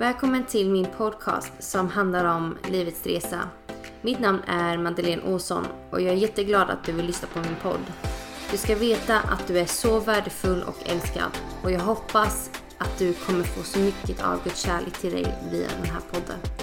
Välkommen till min podcast som handlar om livets resa. Mitt namn är Madeleine Åsson och jag är jätteglad att du vill lyssna på min podd. Du ska veta att du är så värdefull och älskad och jag hoppas att du kommer få så mycket av Guds kärlek till dig via den här podden.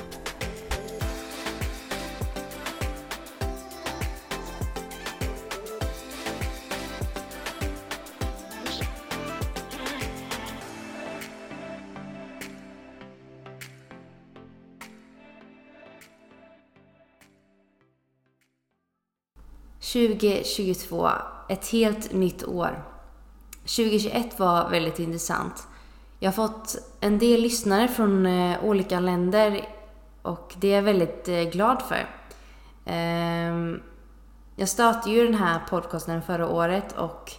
–2022, ett helt nytt år. 2021 var väldigt intressant. Jag har fått en del lyssnare från eh, olika länder och det är jag väldigt eh, glad för. Ehm, jag startade ju den här podcasten förra året och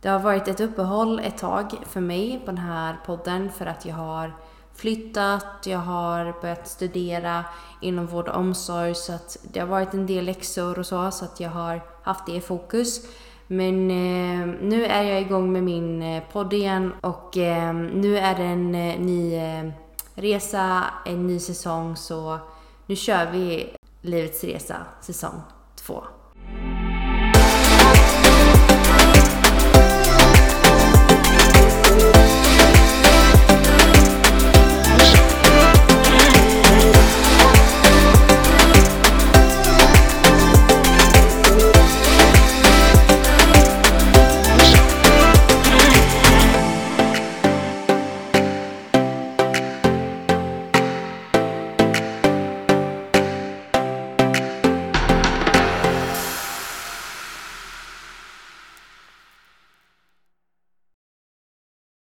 det har varit ett uppehåll ett tag för mig på den här podden för att jag har flyttat, jag har börjat studera inom vård och omsorg så att det har varit en del läxor och så, så att jag har haft det i fokus. Men eh, nu är jag igång med min eh, podd igen och eh, nu är det en eh, ny eh, resa, en ny säsong så nu kör vi Livets Resa säsong 2.